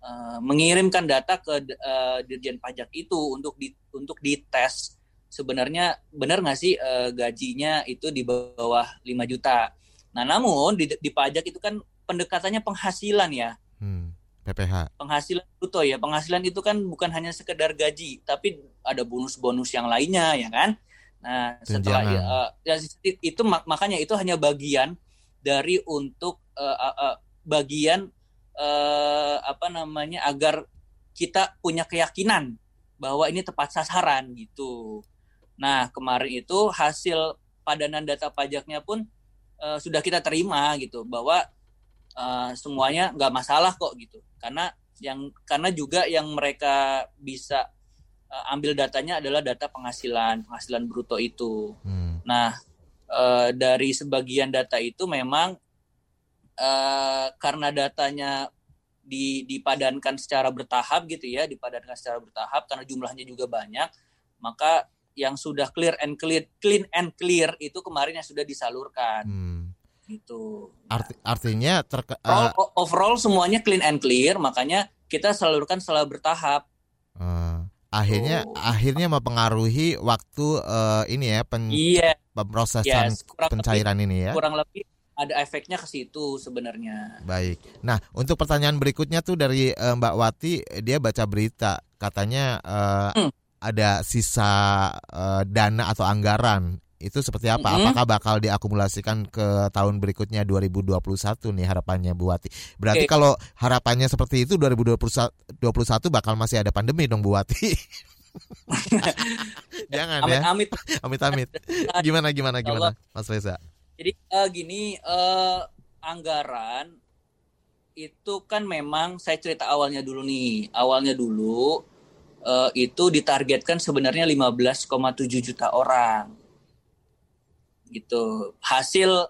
S4: uh, mengirimkan data ke uh, Dirjen Pajak itu untuk di untuk dites sebenarnya benar nggak sih uh, gajinya itu di bawah 5 juta. Nah, namun di, di pajak itu kan pendekatannya penghasilan ya.
S2: Hmm, PPH.
S4: Penghasilan bruto ya. Penghasilan itu kan bukan hanya sekedar gaji, tapi ada bonus-bonus yang lainnya ya kan. Nah, setelah uh, ya, itu makanya itu hanya bagian dari untuk uh, uh, bagian uh, apa namanya agar kita punya keyakinan bahwa ini tepat sasaran gitu. Nah kemarin itu hasil padanan data pajaknya pun uh, sudah kita terima gitu bahwa uh, semuanya nggak masalah kok gitu karena yang karena juga yang mereka bisa uh, ambil datanya adalah data penghasilan penghasilan bruto itu hmm. nah uh, dari sebagian data itu memang uh, karena datanya di, dipadankan secara bertahap gitu ya, dipadankan secara bertahap karena jumlahnya juga banyak, maka yang sudah clear and clear, clean and clear itu kemarin yang sudah disalurkan. Hmm. Gitu.
S2: Arti, artinya
S4: terke, uh, overall semuanya clean and clear, makanya kita salurkan secara bertahap.
S2: Uh, akhirnya oh. akhirnya mempengaruhi waktu uh, ini ya pen, yeah. pemrosesan yes, pencairan
S4: lebih,
S2: ini ya.
S4: Kurang lebih ada efeknya ke situ sebenarnya.
S2: Baik. Nah, untuk pertanyaan berikutnya tuh dari uh, Mbak Wati, dia baca berita katanya uh, hmm. ada sisa uh, dana atau anggaran itu seperti apa? Hmm. Apakah bakal diakumulasikan ke tahun berikutnya 2021 nih harapannya Bu Wati? Berarti okay. kalau harapannya seperti itu 2021 bakal masih ada pandemi dong Bu Wati. Jangan amit, ya. Amit amit. Amit Gimana gimana gimana Mas Reza?
S4: Jadi uh, gini uh, anggaran itu kan memang saya cerita awalnya dulu nih. Awalnya dulu uh, itu ditargetkan sebenarnya 15,7 juta orang. Gitu. Hasil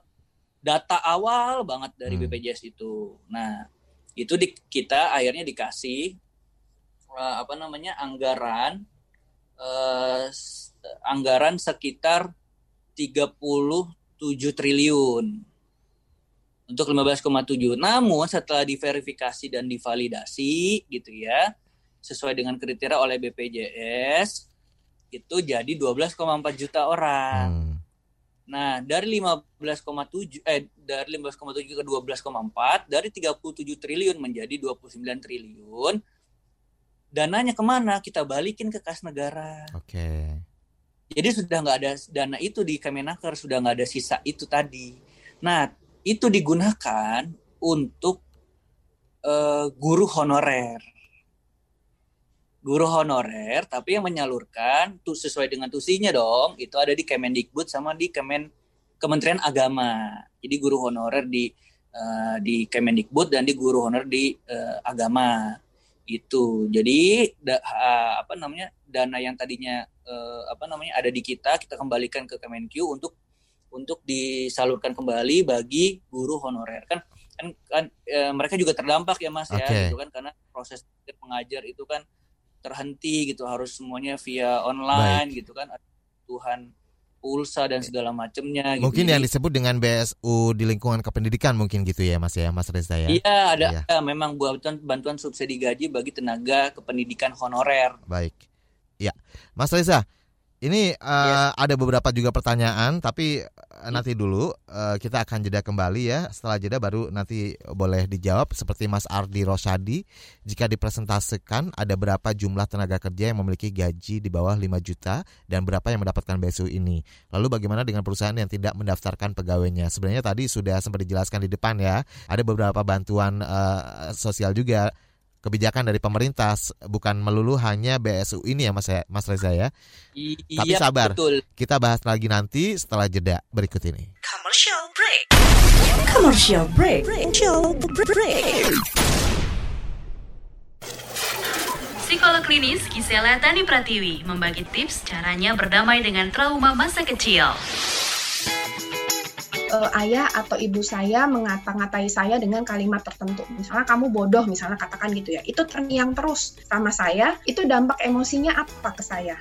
S4: data awal banget dari hmm. BPJS itu. Nah, itu di, kita akhirnya dikasih uh, apa namanya anggaran uh, anggaran sekitar 30 7 triliun untuk 15,7. Namun setelah diverifikasi dan divalidasi gitu ya, sesuai dengan kriteria oleh BPJS itu jadi 12,4 juta orang. Hmm. Nah, dari 15,7 eh dari 15,7 ke 12,4 dari 37 triliun menjadi 29 triliun. Dananya ke mana? Kita balikin ke kas negara.
S2: Oke. Okay.
S4: Jadi sudah nggak ada dana itu di Kemenaker, sudah nggak ada sisa itu tadi. Nah, itu digunakan untuk uh, guru honorer. Guru honorer, tapi yang menyalurkan tuh sesuai dengan tusinya dong, itu ada di Kemendikbud sama di Kemen Kementerian Agama. Jadi guru honorer di uh, di Kemendikbud dan di guru honorer di uh, agama itu. Jadi da, uh, apa namanya dana yang tadinya uh, apa namanya ada di kita kita kembalikan ke Kemenq untuk untuk disalurkan kembali bagi guru honorer kan kan, kan e, mereka juga terdampak ya mas okay. ya gitu kan karena proses mengajar itu kan terhenti gitu harus semuanya via online Baik. gitu kan Tuhan pulsa dan segala macamnya
S2: gitu. mungkin yang disebut dengan BSU di lingkungan kependidikan mungkin gitu ya mas ya mas Reza ya?
S4: Iya ada. Ya. memang bantuan bantuan subsidi gaji bagi tenaga kependidikan honorer.
S2: Baik. Ya, Mas Reza, ini uh, ya. ada beberapa juga pertanyaan, tapi uh, nanti dulu uh, kita akan jeda kembali ya. Setelah jeda baru nanti boleh dijawab seperti Mas Ardi Rosadi. Jika dipresentasikan ada berapa jumlah tenaga kerja yang memiliki gaji di bawah 5 juta dan berapa yang mendapatkan BSU ini. Lalu bagaimana dengan perusahaan yang tidak mendaftarkan pegawainya? Sebenarnya tadi sudah sempat dijelaskan di depan ya. Ada beberapa bantuan uh, sosial juga kebijakan dari pemerintah bukan melulu hanya BSU ini ya Mas ya, Mas Reza ya.
S4: Iya,
S2: Tapi sabar. Betul. Kita bahas lagi nanti setelah jeda berikut ini. Commercial break. Commercial break. Commercial break.
S6: Psikolog klinis Gisela Tani Pratiwi membagi tips caranya berdamai dengan trauma masa kecil
S7: uh, ayah atau ibu saya mengata-ngatai saya dengan kalimat tertentu. Misalnya kamu bodoh, misalnya katakan gitu ya. Itu terngiang terus sama saya, itu dampak emosinya apa ke saya?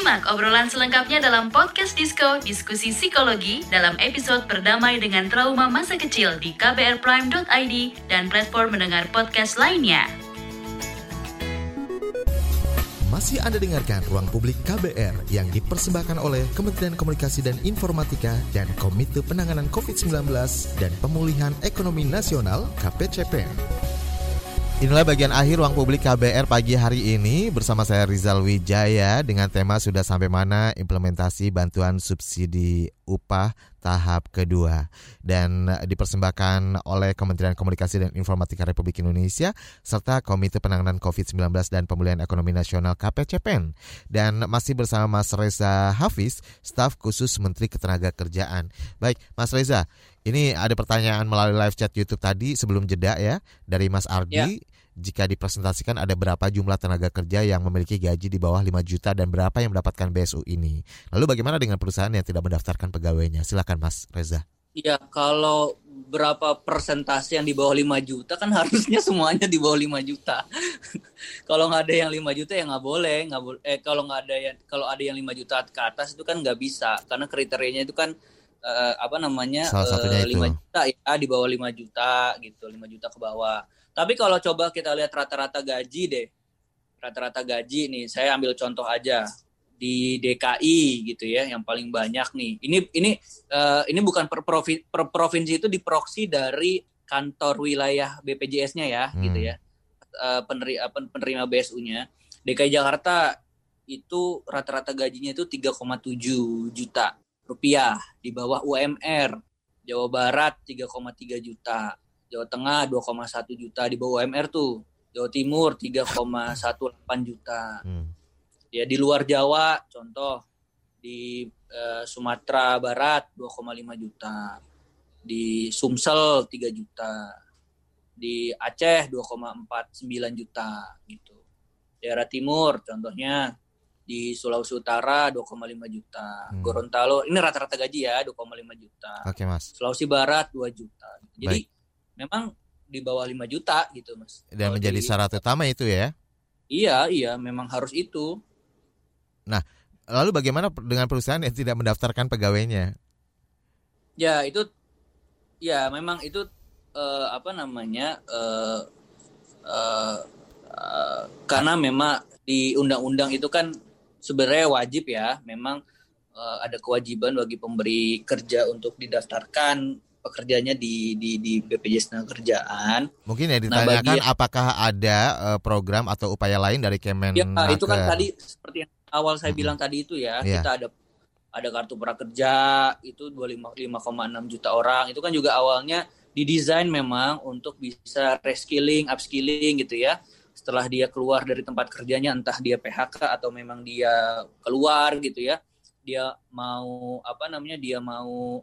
S6: Simak obrolan selengkapnya dalam podcast Disco Diskusi Psikologi dalam episode Berdamai dengan Trauma Masa Kecil di kbrprime.id dan platform mendengar podcast lainnya.
S2: Masih Anda dengarkan Ruang Publik KBR yang dipersembahkan oleh Kementerian Komunikasi dan Informatika dan Komite Penanganan COVID-19 dan Pemulihan Ekonomi Nasional KPCPN. Inilah bagian akhir ruang publik KBR pagi hari ini bersama saya Rizal Wijaya dengan tema sudah sampai mana implementasi bantuan subsidi upah tahap kedua dan dipersembahkan oleh Kementerian Komunikasi dan Informatika Republik Indonesia serta Komite Penanganan COVID-19 dan Pemulihan Ekonomi Nasional KPCPEN dan masih bersama Mas Reza Hafiz, staf khusus Menteri Ketenagakerjaan. Baik, Mas Reza, ini ada pertanyaan melalui live chat YouTube tadi sebelum jeda ya dari Mas Ardi. Ya. Jika dipresentasikan ada berapa jumlah tenaga kerja yang memiliki gaji di bawah 5 juta dan berapa yang mendapatkan BSU ini? Lalu bagaimana dengan perusahaan yang tidak mendaftarkan pegawainya? Silakan Mas Reza.
S4: Iya, kalau berapa persentase yang di bawah 5 juta kan harusnya semuanya di bawah 5 juta. kalau nggak ada yang 5 juta ya nggak boleh, nggak boleh. Eh kalau nggak ada yang kalau ada yang 5 juta ke atas itu kan nggak bisa karena kriterianya itu kan uh, apa namanya
S2: Salah satunya uh, 5
S4: itu. juta ya di bawah 5 juta gitu 5 juta ke bawah tapi kalau coba kita lihat rata-rata gaji deh rata-rata gaji nih saya ambil contoh aja di DKI gitu ya yang paling banyak nih ini ini uh, ini bukan per, provi, per provinsi itu diproksi dari kantor wilayah BPJS-nya ya hmm. gitu ya uh, penerima penerima BSU-nya DKI Jakarta itu rata-rata gajinya itu 3,7 juta rupiah di bawah UMR. Jawa Barat 3,3 juta, Jawa Tengah 2,1 juta di bawah UMR tuh. Jawa Timur 3,18 juta. Hmm. Ya di luar Jawa contoh di uh, Sumatera Barat 2,5 juta. Di Sumsel 3 juta. Di Aceh 2,49 juta gitu. Daerah Timur contohnya di Sulawesi Utara 2,5 juta. Hmm. Gorontalo ini rata-rata gaji ya 2,5 juta.
S2: Oke, Mas.
S4: Sulawesi Barat 2 juta. Jadi Baik. Memang di bawah 5 juta gitu, Mas.
S2: Dan Kalau menjadi di, syarat utama itu ya?
S4: Iya, iya, memang harus itu.
S2: Nah, lalu bagaimana dengan perusahaan yang tidak mendaftarkan pegawainya?
S4: Ya, itu ya memang itu uh, apa namanya? Uh, uh, uh, karena memang di undang-undang itu kan sebenarnya wajib ya, memang uh, ada kewajiban bagi pemberi kerja untuk didaftarkan pekerjaannya di di di BPJS Kerjaan.
S2: Mungkin ya nah, ditanyakan nah, bagi, apakah ada uh, program atau upaya lain dari Kemen
S4: Ya, itu kan tadi seperti yang awal saya hmm. bilang tadi itu ya, yeah. kita ada ada kartu prakerja itu 25 5,6 juta orang. Itu kan juga awalnya didesain memang untuk bisa reskilling, upskilling gitu ya setelah dia keluar dari tempat kerjanya entah dia PHK atau memang dia keluar gitu ya dia mau apa namanya dia mau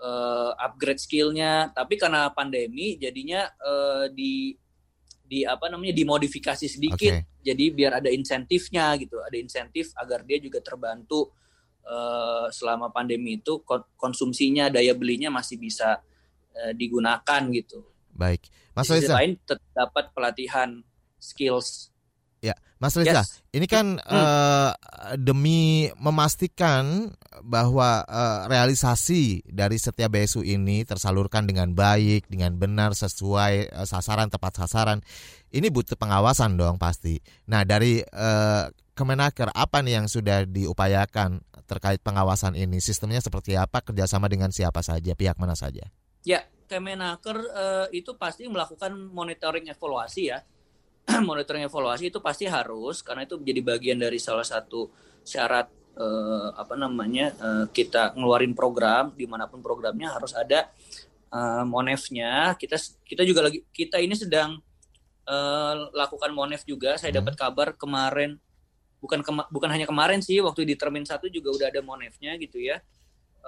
S4: uh, upgrade skillnya. Tapi karena pandemi jadinya uh, di di apa namanya dimodifikasi sedikit. Okay. jadi biar ada insentifnya gitu. Ada insentif agar dia juga terbantu uh, selama pandemi itu. Konsumsinya daya belinya masih bisa uh, digunakan gitu.
S2: Baik.
S4: Mas lain dapat pelatihan skills.
S2: Ya, Mas Reza, yes. ini kan hmm. uh, demi memastikan bahwa uh, realisasi dari setiap BSU ini tersalurkan dengan baik, dengan benar, sesuai uh, sasaran, tepat sasaran. Ini butuh pengawasan dong pasti. Nah, dari uh, Kemenaker, apa nih yang sudah diupayakan terkait pengawasan ini? Sistemnya seperti apa? Kerjasama dengan siapa saja? Pihak mana saja?
S4: Ya, Kemenaker uh, itu pasti melakukan monitoring evaluasi ya monitoring evaluasi itu pasti harus karena itu menjadi bagian dari salah satu syarat eh, apa namanya eh, kita ngeluarin program di mana pun programnya harus ada eh, monefnya. Kita kita juga lagi kita ini sedang eh, lakukan monef juga. Saya hmm. dapat kabar kemarin bukan kema bukan hanya kemarin sih waktu di termin satu juga udah ada monefnya gitu ya.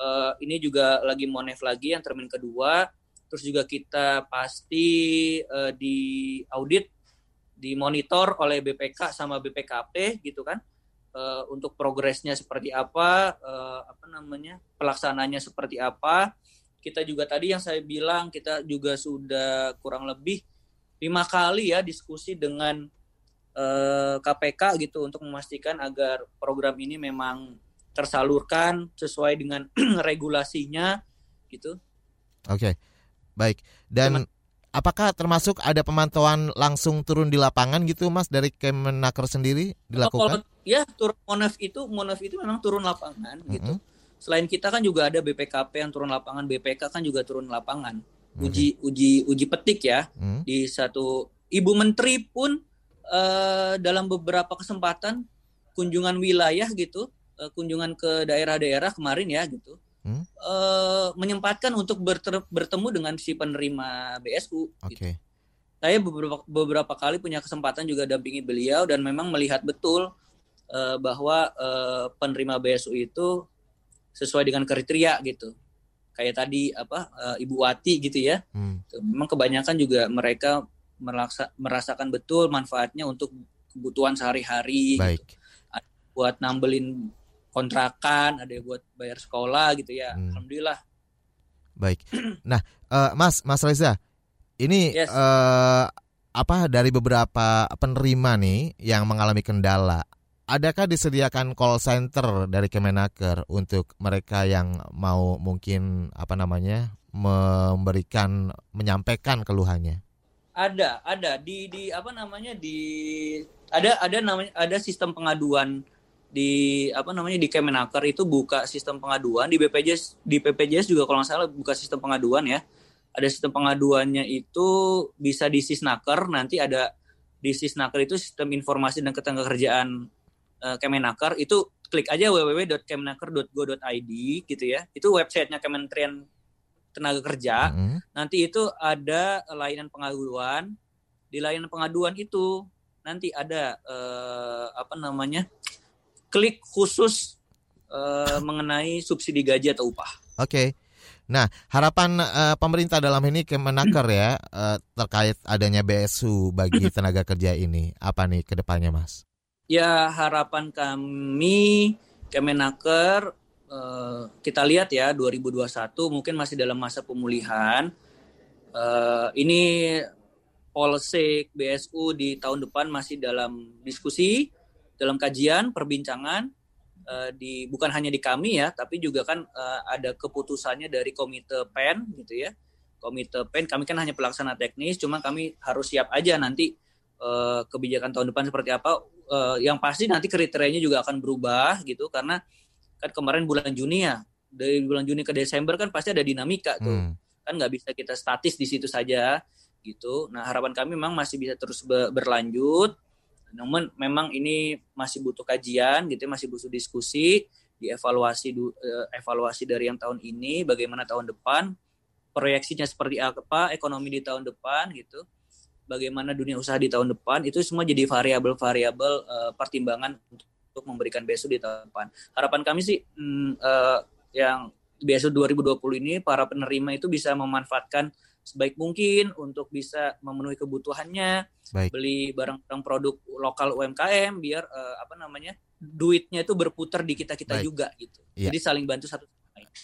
S4: Eh, ini juga lagi monef lagi yang termin kedua. Terus juga kita pasti uh, di audit dimonitor oleh BPK sama BPKP gitu kan uh, untuk progresnya seperti apa uh, apa namanya pelaksananya seperti apa kita juga tadi yang saya bilang kita juga sudah kurang lebih lima kali ya diskusi dengan uh, eh, KPK gitu untuk memastikan agar program ini memang tersalurkan sesuai dengan regulasinya gitu.
S2: Oke, okay. baik. Dan Apakah termasuk ada pemantauan langsung turun di lapangan gitu Mas dari Kemenaker sendiri dilakukan?
S4: Kalau, ya turun Monef itu Monef itu memang turun lapangan mm -hmm. gitu. Selain kita kan juga ada BPKP yang turun lapangan, BPK kan juga turun lapangan. Uji mm -hmm. uji uji petik ya mm -hmm. di satu Ibu Menteri pun uh, dalam beberapa kesempatan kunjungan wilayah gitu, uh, kunjungan ke daerah-daerah kemarin ya gitu, hmm? uh, menyempatkan untuk bertemu dengan si penerima BSU.
S2: Oke. Okay.
S4: Gitu. Saya beberapa beberapa kali punya kesempatan juga dampingi beliau dan memang melihat betul uh, bahwa uh, penerima BSU itu sesuai dengan kriteria gitu. Kayak tadi apa uh, Ibu Wati gitu ya. Hmm. Memang kebanyakan juga mereka merasa, merasakan betul manfaatnya untuk kebutuhan sehari-hari gitu. buat nambelin kontrakan, ada yang buat bayar sekolah gitu ya. Hmm. Alhamdulillah.
S2: Baik. Nah, uh, Mas, Mas Reza, ini yes. uh, apa dari beberapa penerima nih yang mengalami kendala? Adakah disediakan call center dari Kemenaker untuk mereka yang mau mungkin apa namanya memberikan menyampaikan keluhannya?
S4: Ada, ada di di apa namanya di ada ada namanya ada sistem pengaduan di apa namanya di Kemenaker itu buka sistem pengaduan di BPJS di BPJS juga kalau nggak salah buka sistem pengaduan ya. Ada sistem pengaduannya itu bisa di Sisnaker nanti ada di Sisnaker itu sistem informasi dan ketenagakerjaan uh, Kemenaker itu klik aja www.kemenaker.go.id gitu ya. Itu websitenya Kementerian Tenaga Kerja. Mm-hmm. nanti itu ada layanan pengaduan. Di layanan pengaduan itu nanti ada uh, apa namanya klik khusus uh, mengenai subsidi gaji atau upah.
S2: Oke. Okay. Nah, harapan uh, pemerintah dalam ini Kemenaker ya uh, terkait adanya BSU bagi tenaga kerja ini apa nih ke depannya, Mas?
S4: Ya, harapan kami Kemenaker uh, kita lihat ya 2021 mungkin masih dalam masa pemulihan. Uh, ini polsek BSU di tahun depan masih dalam diskusi dalam kajian perbincangan uh, di bukan hanya di kami ya tapi juga kan uh, ada keputusannya dari komite pen gitu ya. Komite pen kami kan hanya pelaksana teknis cuma kami harus siap aja nanti uh, kebijakan tahun depan seperti apa. Uh, yang pasti nanti kriterianya juga akan berubah gitu karena kan kemarin bulan Juni ya. Dari bulan Juni ke Desember kan pasti ada dinamika tuh. Hmm. kan nggak bisa kita statis di situ saja gitu. Nah harapan kami memang masih bisa terus berlanjut namun memang ini masih butuh kajian gitu masih butuh diskusi dievaluasi uh, evaluasi dari yang tahun ini bagaimana tahun depan proyeksinya seperti apa ekonomi di tahun depan gitu bagaimana dunia usaha di tahun depan itu semua jadi variabel-variabel uh, pertimbangan untuk memberikan BSU di tahun depan. Harapan kami sih mm, uh, yang BSU 2020 ini para penerima itu bisa memanfaatkan sebaik mungkin untuk bisa memenuhi kebutuhannya, Baik. beli barang-barang produk lokal UMKM biar uh, apa namanya duitnya itu berputar di kita kita juga gitu. Ya. Jadi saling bantu satu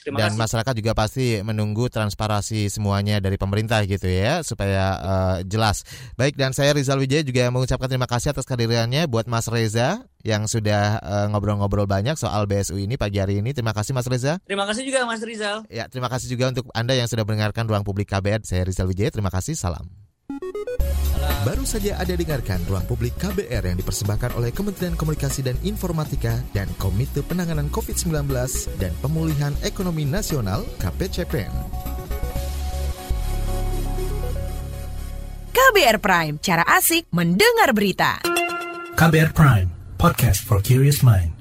S2: Terima Dan kasih. masyarakat juga pasti menunggu transparansi semuanya dari pemerintah gitu ya supaya uh, jelas. Baik dan saya Rizal Wijaya juga mengucapkan terima kasih atas kehadirannya buat Mas Reza yang sudah ngobrol ngobrol-ngobrol banyak soal BSU ini pagi hari ini. Terima kasih Mas Reza.
S4: Terima kasih juga Mas Rizal.
S2: Ya, terima kasih juga untuk Anda yang sudah mendengarkan Ruang Publik KBR. Saya Rizal Wijaya. Terima kasih. Salam. Baru saja Anda dengarkan Ruang Publik KBR yang dipersembahkan oleh Kementerian Komunikasi dan Informatika dan Komite Penanganan COVID-19 dan Pemulihan Ekonomi Nasional KPCPN.
S8: KBR Prime, cara asik mendengar berita.
S1: KBR Prime, podcast for curious mind.